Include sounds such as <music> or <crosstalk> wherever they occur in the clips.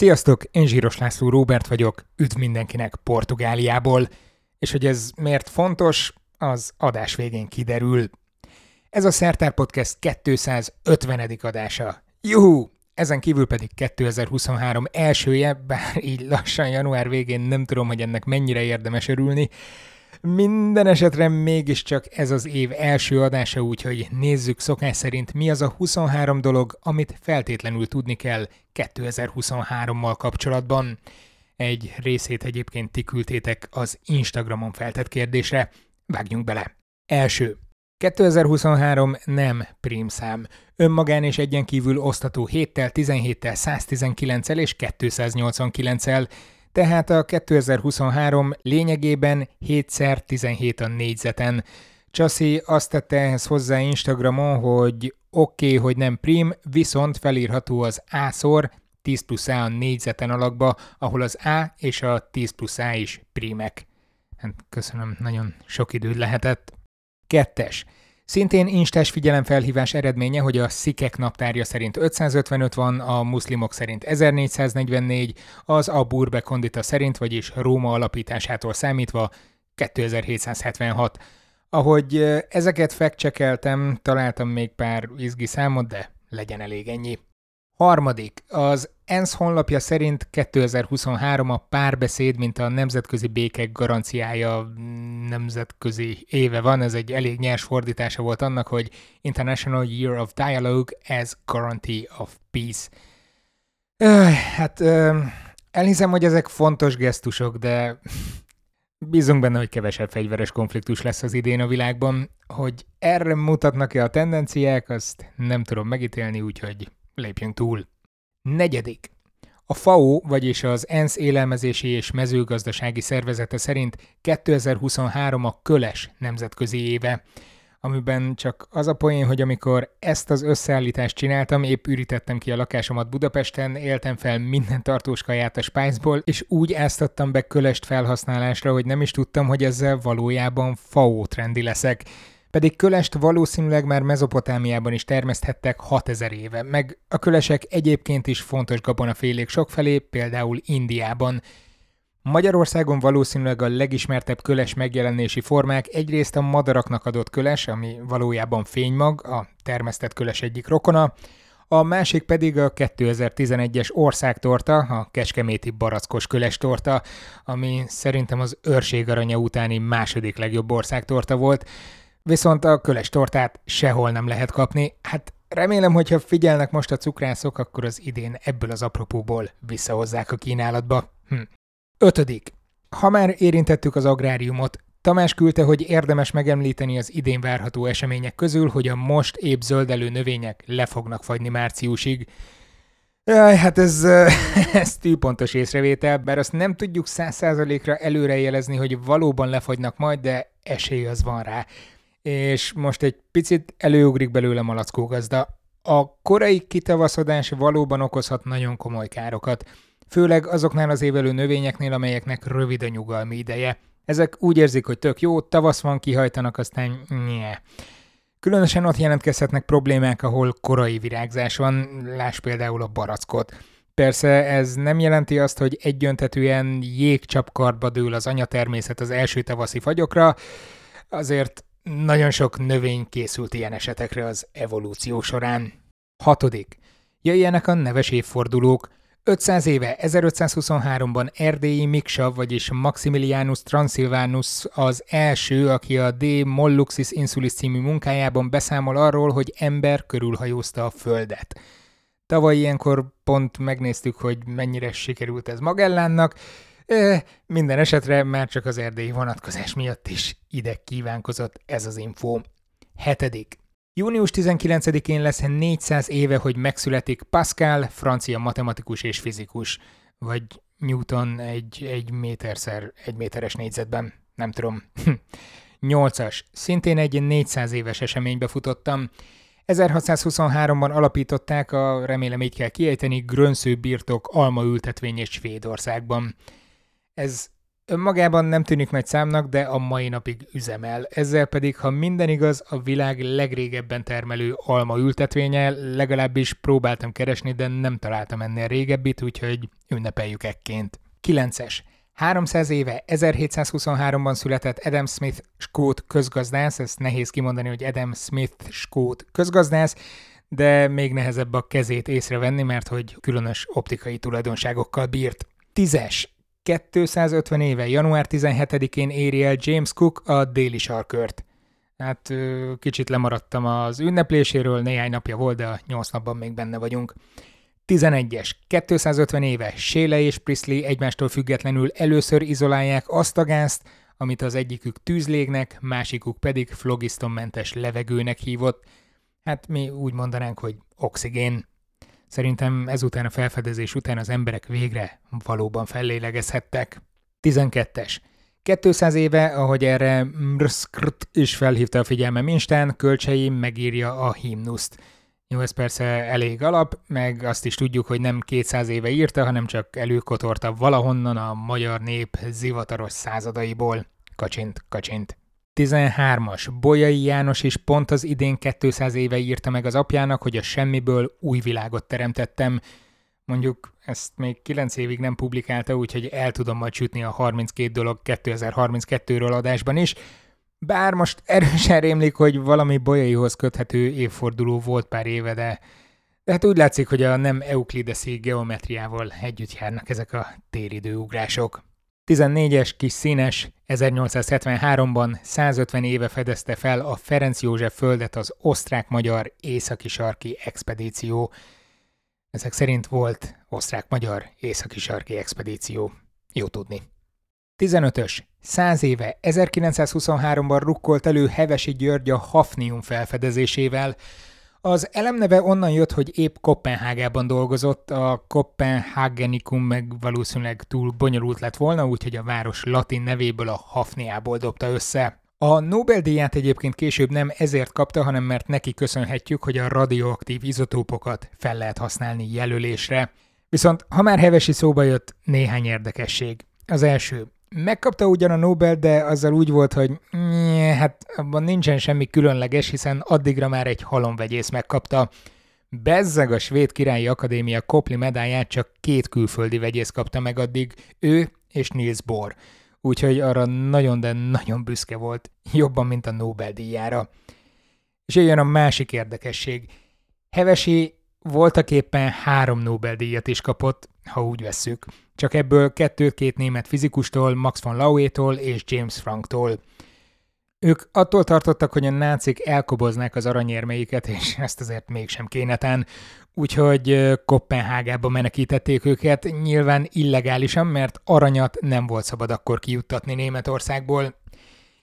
Sziasztok, én Zsíros László Róbert vagyok, üdv mindenkinek Portugáliából. És hogy ez miért fontos, az adás végén kiderül. Ez a Szertár Podcast 250. adása. Juhú! Ezen kívül pedig 2023 elsője, bár így lassan január végén nem tudom, hogy ennek mennyire érdemes örülni, minden esetre mégiscsak ez az év első adása, úgyhogy nézzük szokás szerint mi az a 23 dolog, amit feltétlenül tudni kell 2023-mal kapcsolatban. Egy részét egyébként ti küldtétek az Instagramon feltett kérdésre. Vágjunk bele. Első. 2023 nem prímszám. Önmagán és egyen kívül osztató 7-tel, 17-tel, 119-el és 289-el, tehát a 2023 lényegében 7x17 a négyzeten. Csaszi azt tette ehhez hozzá Instagramon, hogy oké, okay, hogy nem prim, viszont felírható az A-szor 10 plusz A a négyzeten alakba, ahol az A és a 10 plusz A is primek. Hát köszönöm, nagyon sok időd lehetett. Kettes. Szintén instás figyelemfelhívás eredménye, hogy a szikek naptárja szerint 555 van, a muszlimok szerint 1444, az a Burbe Kondita szerint, vagyis Róma alapításától számítva 2776. Ahogy ezeket fekcsekeltem, találtam még pár izgi számot, de legyen elég ennyi. Harmadik, az ENSZ honlapja szerint 2023 a párbeszéd, mint a nemzetközi békek garanciája nemzetközi éve van. Ez egy elég nyers fordítása volt annak, hogy International Year of Dialogue as Guarantee of Peace. Öh, hát öh, elhiszem, hogy ezek fontos gesztusok, de <laughs> bízunk benne, hogy kevesebb fegyveres konfliktus lesz az idén a világban. Hogy erre mutatnak-e a tendenciák, azt nem tudom megítélni, úgyhogy lépjünk túl. Negyedik. A FAO, vagyis az ENSZ élelmezési és mezőgazdasági szervezete szerint 2023 a köles nemzetközi éve, amiben csak az a poén, hogy amikor ezt az összeállítást csináltam, épp ürítettem ki a lakásomat Budapesten, éltem fel minden tartós kaját a Spiceból, és úgy áztattam be kölest felhasználásra, hogy nem is tudtam, hogy ezzel valójában FAO trendi leszek pedig kölest valószínűleg már Mezopotámiában is termeszthettek 6000 éve, meg a kölesek egyébként is fontos gabonafélék sokfelé, például Indiában. Magyarországon valószínűleg a legismertebb köles megjelenési formák egyrészt a madaraknak adott köles, ami valójában fénymag, a termesztett köles egyik rokona, a másik pedig a 2011-es országtorta, a kecskeméti barackos kölestorta, ami szerintem az őrség aranya utáni második legjobb országtorta volt, viszont a köles tortát sehol nem lehet kapni. Hát remélem, hogyha figyelnek most a cukrászok, akkor az idén ebből az apropóból visszahozzák a kínálatba. Hm. Ötödik. Ha már érintettük az agráriumot, Tamás küldte, hogy érdemes megemlíteni az idén várható események közül, hogy a most épp zöldelő növények le fognak fagyni márciusig. Jaj, hát ez, <laughs> ez tűpontos észrevétel, bár azt nem tudjuk száz százalékra előrejelezni, hogy valóban lefagynak majd, de esély az van rá és most egy picit előugrik belőle malackó gazda. A korai kitavaszodás valóban okozhat nagyon komoly károkat, főleg azoknál az évelő növényeknél, amelyeknek rövid a nyugalmi ideje. Ezek úgy érzik, hogy tök jó, tavasz van, kihajtanak, aztán nye. Különösen ott jelentkezhetnek problémák, ahol korai virágzás van, láss például a barackot. Persze ez nem jelenti azt, hogy egyöntetően jégcsapkartba dől az anyatermészet az első tavaszi fagyokra, azért nagyon sok növény készült ilyen esetekre az evolúció során. Hatodik. Jöjjenek a neves évfordulók. 500 éve, 1523-ban erdélyi Miksa, vagyis Maximilianus Transilvanus az első, aki a De Molluxis Insulis című munkájában beszámol arról, hogy ember körülhajózta a Földet. Tavaly ilyenkor pont megnéztük, hogy mennyire sikerült ez Magellánnak, minden esetre már csak az erdélyi vonatkozás miatt is ide kívánkozott ez az info. Hetedik. Június 19-én lesz 400 éve, hogy megszületik Pascal, francia matematikus és fizikus, vagy Newton egy, egy méterszer egy méteres négyzetben, nem tudom. <laughs> Nyolcas. Szintén egy 400 éves eseménybe futottam. 1623-ban alapították a, remélem így kell kiejteni, Grönsző birtok almaültetvényét Svédországban. Ez Önmagában nem tűnik nagy számnak, de a mai napig üzemel. Ezzel pedig, ha minden igaz, a világ legrégebben termelő alma ültetvénye, legalábbis próbáltam keresni, de nem találtam ennél régebbit, úgyhogy ünnepeljük ekként. 9-es. 300 éve, 1723-ban született Adam Smith skót közgazdász, ezt nehéz kimondani, hogy Adam Smith skót közgazdász, de még nehezebb a kezét észrevenni, mert hogy különös optikai tulajdonságokkal bírt. Tízes. 250 éve, január 17-én éri el James Cook a déli sarkört. Hát kicsit lemaradtam az ünnepléséről, néhány napja volt, de a 8 napban még benne vagyunk. 11-es, 250 éve, Shelley és Priestley egymástól függetlenül először izolálják azt a gázt, amit az egyikük tűzlégnek, másikuk pedig flogisztonmentes levegőnek hívott. Hát mi úgy mondanánk, hogy oxigén. Szerintem ezután a felfedezés után az emberek végre valóban fellélegezhettek. 12-es. 200 éve, ahogy erre Mrskrt is felhívta a figyelmem Instán, Kölcsei megírja a himnuszt. Jó, ez persze elég alap, meg azt is tudjuk, hogy nem 200 éve írta, hanem csak előkotorta valahonnan a magyar nép zivataros századaiból. Kacsint, kacsint. 13-as. Bolyai János is pont az idén 200 éve írta meg az apjának, hogy a semmiből új világot teremtettem. Mondjuk ezt még 9 évig nem publikálta, úgyhogy el tudom majd sütni a 32 dolog 2032-ről adásban is, bár most erősen rémlik, hogy valami bolyaihoz köthető évforduló volt pár éve, de, de hát úgy látszik, hogy a nem euklideszi geometriával együtt járnak ezek a téridőugrások. 14-es kis színes 1873-ban 150 éve fedezte fel a Ferenc József földet az osztrák-magyar északi-sarki expedíció. Ezek szerint volt osztrák-magyar északi-sarki expedíció. Jó tudni. 15-ös. 100 éve 1923-ban rukkolt elő Hevesi György a Hafnium felfedezésével. Az elemneve onnan jött, hogy épp Kopenhágában dolgozott, a Kopenhagenikum meg valószínűleg túl bonyolult lett volna, úgyhogy a város latin nevéből a Hafniából dobta össze. A Nobel-díját egyébként később nem ezért kapta, hanem mert neki köszönhetjük, hogy a radioaktív izotópokat fel lehet használni jelölésre. Viszont ha már Hevesi szóba jött, néhány érdekesség. Az első, Megkapta ugyan a Nobel, de azzal úgy volt, hogy nye, hát abban nincsen semmi különleges, hiszen addigra már egy halomvegyész megkapta. Bezzeg a Svéd Királyi Akadémia Kopli medáját csak két külföldi vegyész kapta meg addig, ő és Niels Bohr. Úgyhogy arra nagyon, de nagyon büszke volt, jobban, mint a Nobel-díjára. És jön a másik érdekesség. Hevesi voltak éppen három Nobel-díjat is kapott, ha úgy vesszük. Csak ebből kettőt két német fizikustól, Max von Lauétól és James Franktól. Ők attól tartottak, hogy a nácik elkoboznák az aranyérmeiket, és ezt azért mégsem kénetán, úgyhogy Kopenhágába menekítették őket, nyilván illegálisan, mert aranyat nem volt szabad akkor kijuttatni Németországból.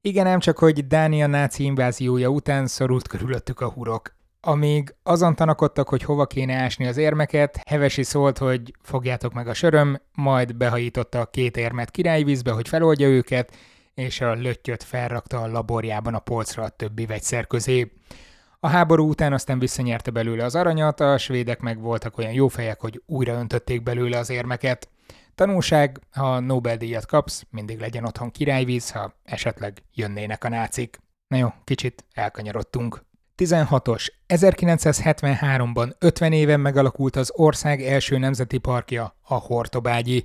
Igen, ám csak, hogy Dánia náci inváziója után szorult körülöttük a hurok. Amíg azon tanakodtak, hogy hova kéne ásni az érmeket, Hevesi szólt, hogy fogjátok meg a söröm, majd behajította a két érmet királyvízbe, hogy feloldja őket, és a löttyöt felrakta a laborjában a polcra a többi vegyszer közé. A háború után aztán visszanyerte belőle az aranyat, a svédek meg voltak olyan jó fejek, hogy újra öntötték belőle az érmeket. Tanulság, ha Nobel-díjat kapsz, mindig legyen otthon királyvíz, ha esetleg jönnének a nácik. Na jó, kicsit elkanyarodtunk. 16-os. 1973-ban 50 éven megalakult az ország első nemzeti parkja, a Hortobágyi.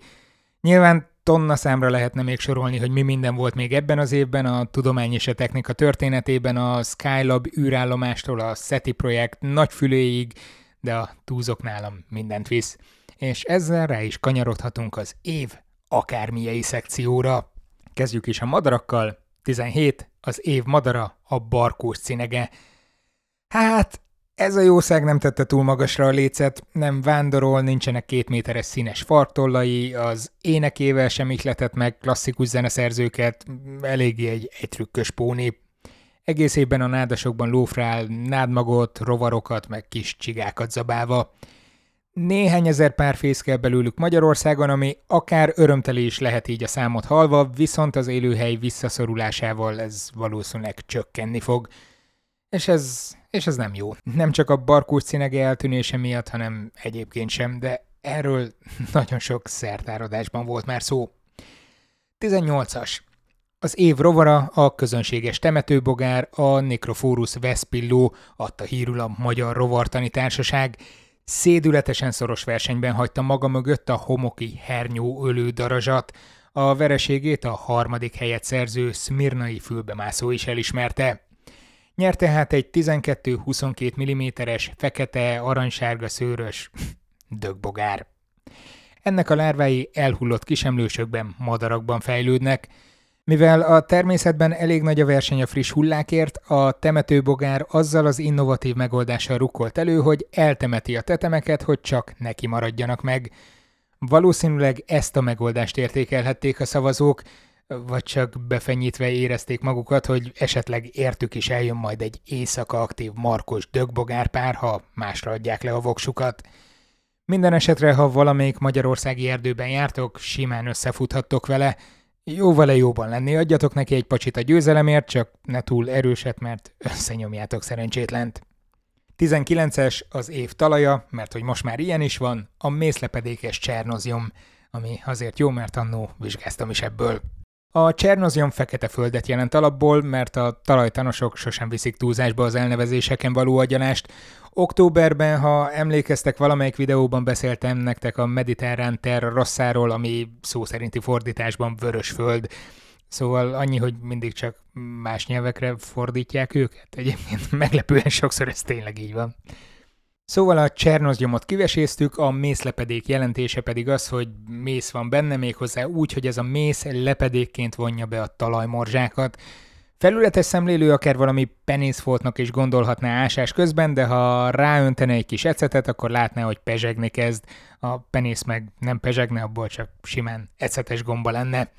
Nyilván tonna számra lehetne még sorolni, hogy mi minden volt még ebben az évben a tudomány és a technika történetében, a Skylab űrállomástól a SETI projekt nagyfüléig, de a túzok nálam mindent visz. És ezzel rá is kanyarodhatunk az év akármilyei szekcióra. Kezdjük is a madarakkal. 17. Az év madara a barkós cinege. Hát, ez a jószág nem tette túl magasra a lécet, nem vándorol, nincsenek két méteres színes fartollai, az énekével sem ihletett meg klasszikus zeneszerzőket, eléggé egy, egy trükkös póni. Egész évben a nádasokban lófrál nádmagot, rovarokat, meg kis csigákat zabálva. Néhány ezer pár fészkel belőlük Magyarországon, ami akár örömteli is lehet így a számot halva, viszont az élőhely visszaszorulásával ez valószínűleg csökkenni fog. És ez, és ez nem jó. Nem csak a barkós színege eltűnése miatt, hanem egyébként sem, de erről <laughs> nagyon sok szertáradásban volt már szó. 18-as. Az év rovara a közönséges temetőbogár, a Necrophorus Vespilló, adta hírül a Magyar Rovartani Társaság, szédületesen szoros versenyben hagyta maga mögött a homoki hernyó ölő darazsat, a vereségét a harmadik helyet szerző szmirnai fülbemászó is elismerte. Nyerte hát egy 12-22 mm-es, fekete, aranysárga szőrös <laughs> dögbogár. Ennek a lárvái elhullott kisemlősökben, madarakban fejlődnek, mivel a természetben elég nagy a verseny a friss hullákért, a temetőbogár azzal az innovatív megoldással rukkolt elő, hogy eltemeti a tetemeket, hogy csak neki maradjanak meg. Valószínűleg ezt a megoldást értékelhették a szavazók, vagy csak befenyítve érezték magukat, hogy esetleg értük is eljön majd egy éjszaka aktív markos dögbogárpár, ha másra adják le a voksukat. Minden esetre, ha valamelyik magyarországi erdőben jártok, simán összefuthattok vele, jó vele jóban lenni, adjatok neki egy pacsit a győzelemért, csak ne túl erőset, mert összenyomjátok szerencsétlent. 19-es az év talaja, mert hogy most már ilyen is van, a mészlepedékes csernozium, ami azért jó, mert annó vizsgáztam is ebből. A csernozium fekete földet jelent alapból, mert a talajtanosok sosem viszik túlzásba az elnevezéseken való agyalást. Októberben, ha emlékeztek, valamelyik videóban beszéltem nektek a mediterrán terra rosszáról, ami szó szerinti fordításban vörös föld. Szóval annyi, hogy mindig csak más nyelvekre fordítják őket. Egyébként meglepően sokszor ez tényleg így van. Szóval a csernozgyomot kiveséztük, a mészlepedék jelentése pedig az, hogy mész van benne méghozzá úgy, hogy ez a mész lepedékként vonja be a talajmorzsákat. Felületes szemlélő akár valami penészfoltnak is gondolhatná ásás közben, de ha ráöntene egy kis ecetet, akkor látná, hogy pezsegni kezd. A penész meg nem pezsegne, abból csak simán ecetes gomba lenne.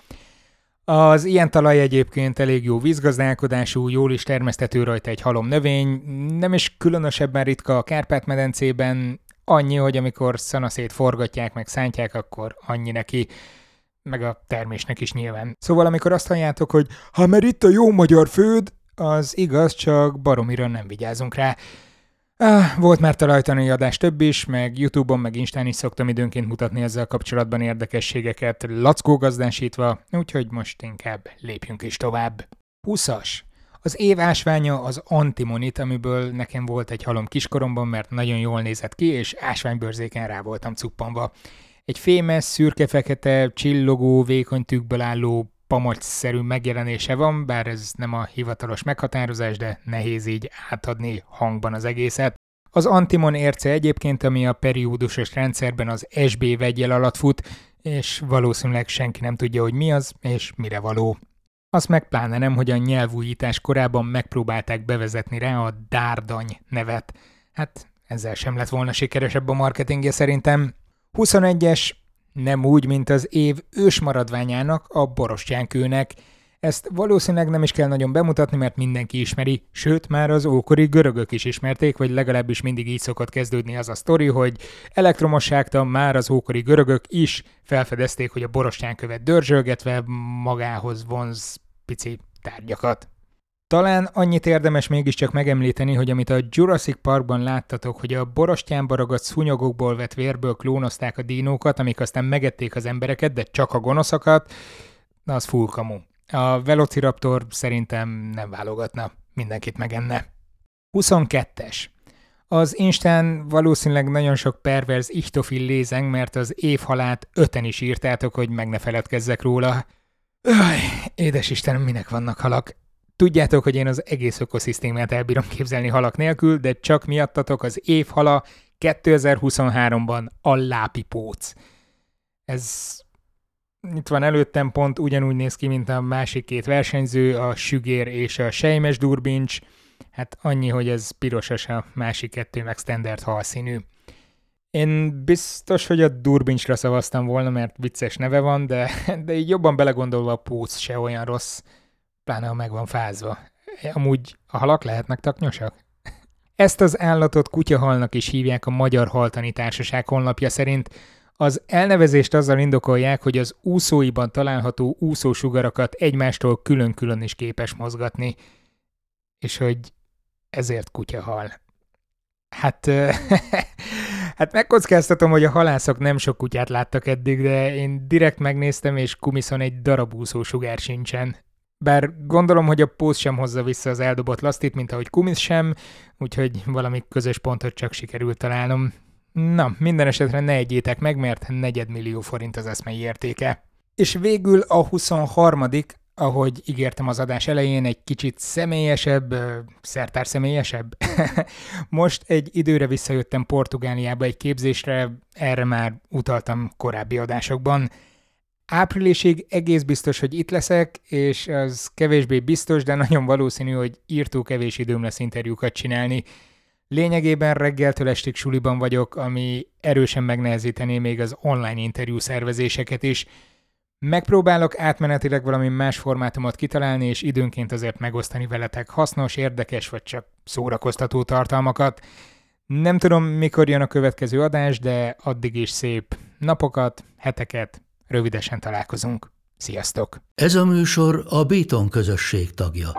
Az ilyen talaj egyébként elég jó vízgazdálkodású, jól is termesztető rajta egy halom növény, nem is különösebben ritka a Kárpát-medencében, annyi, hogy amikor szanaszét forgatják, meg szántják, akkor annyi neki, meg a termésnek is nyilván. Szóval amikor azt halljátok, hogy ha mert itt a jó magyar főd, az igaz, csak baromira nem vigyázunk rá. Ah, volt már talajtani adás több is, meg Youtube-on, meg Instán is szoktam időnként mutatni ezzel kapcsolatban érdekességeket, lackó gazdásítva, úgyhogy most inkább lépjünk is tovább. 20-as. Az év ásványa az antimonit, amiből nekem volt egy halom kiskoromban, mert nagyon jól nézett ki, és ásványbőrzéken rá voltam cuppanva. Egy fémes, szürke-fekete, csillogó, vékony tükből álló pamacs-szerű megjelenése van, bár ez nem a hivatalos meghatározás, de nehéz így átadni hangban az egészet. Az antimon érce egyébként, ami a periódusos rendszerben az SB vegyel alatt fut, és valószínűleg senki nem tudja, hogy mi az, és mire való. Azt meg pláne nem, hogy a nyelvújítás korában megpróbálták bevezetni rá a dárdany nevet. Hát ezzel sem lett volna sikeresebb a marketingje szerintem. 21-es nem úgy, mint az év ősmaradványának, a borostyánkőnek. Ezt valószínűleg nem is kell nagyon bemutatni, mert mindenki ismeri, sőt már az ókori görögök is ismerték, vagy legalábbis mindig így szokott kezdődni az a sztori, hogy elektromosságtan már az ókori görögök is felfedezték, hogy a borostyánkövet dörzsölgetve magához vonz pici tárgyakat. Talán annyit érdemes mégiscsak megemlíteni, hogy amit a Jurassic Parkban láttatok, hogy a borostyánba ragadt szúnyogokból vett vérből klónozták a dinókat, amik aztán megették az embereket, de csak a gonoszokat, az full kamu. A Velociraptor szerintem nem válogatna, mindenkit megenne. 22-es. Az Instán valószínűleg nagyon sok perverz ichtofil lézeng, mert az évhalát öten is írtátok, hogy meg ne feledkezzek róla. Öj, édes Istenem, minek vannak halak? Tudjátok, hogy én az egész ökoszisztémát elbírom képzelni halak nélkül, de csak miattatok az évhala 2023-ban a lápipóc. Ez itt van előttem pont ugyanúgy néz ki, mint a másik két versenyző, a sügér és a sejmes durbincs. Hát annyi, hogy ez pirosas, a másik kettő meg standard halszínű. Én biztos, hogy a durbincsra szavaztam volna, mert vicces neve van, de, de így jobban belegondolva a póc se olyan rossz pláne ha meg van fázva. Amúgy a halak lehetnek taknyosak? Ezt az állatot kutyahalnak is hívják a Magyar Haltani Társaság honlapja szerint. Az elnevezést azzal indokolják, hogy az úszóiban található úszósugarakat egymástól külön-külön is képes mozgatni, és hogy ezért kutyahal. Hát, <laughs> Hát megkockáztatom, hogy a halászok nem sok kutyát láttak eddig, de én direkt megnéztem, és kumiszon egy darab úszó sugár sincsen. Bár gondolom, hogy a póz sem hozza vissza az eldobott lasztit, mint ahogy kumisz sem, úgyhogy valami közös pontot csak sikerült találnom. Na, minden esetre ne egyétek meg, mert negyedmillió forint az eszmei értéke. És végül a 23 ahogy ígértem az adás elején, egy kicsit személyesebb, szertár személyesebb. <laughs> Most egy időre visszajöttem Portugáliába egy képzésre, erre már utaltam korábbi adásokban. Áprilisig egész biztos, hogy itt leszek, és az kevésbé biztos, de nagyon valószínű, hogy írtó kevés időm lesz interjúkat csinálni. Lényegében reggeltől estig suliban vagyok, ami erősen megnehezítené még az online interjú szervezéseket is, Megpróbálok átmenetileg valami más formátumot kitalálni, és időnként azért megosztani veletek hasznos, érdekes vagy csak szórakoztató tartalmakat. Nem tudom, mikor jön a következő adás, de addig is szép napokat, heteket, rövidesen találkozunk. Sziasztok! Ez a műsor a Béton közösség tagja.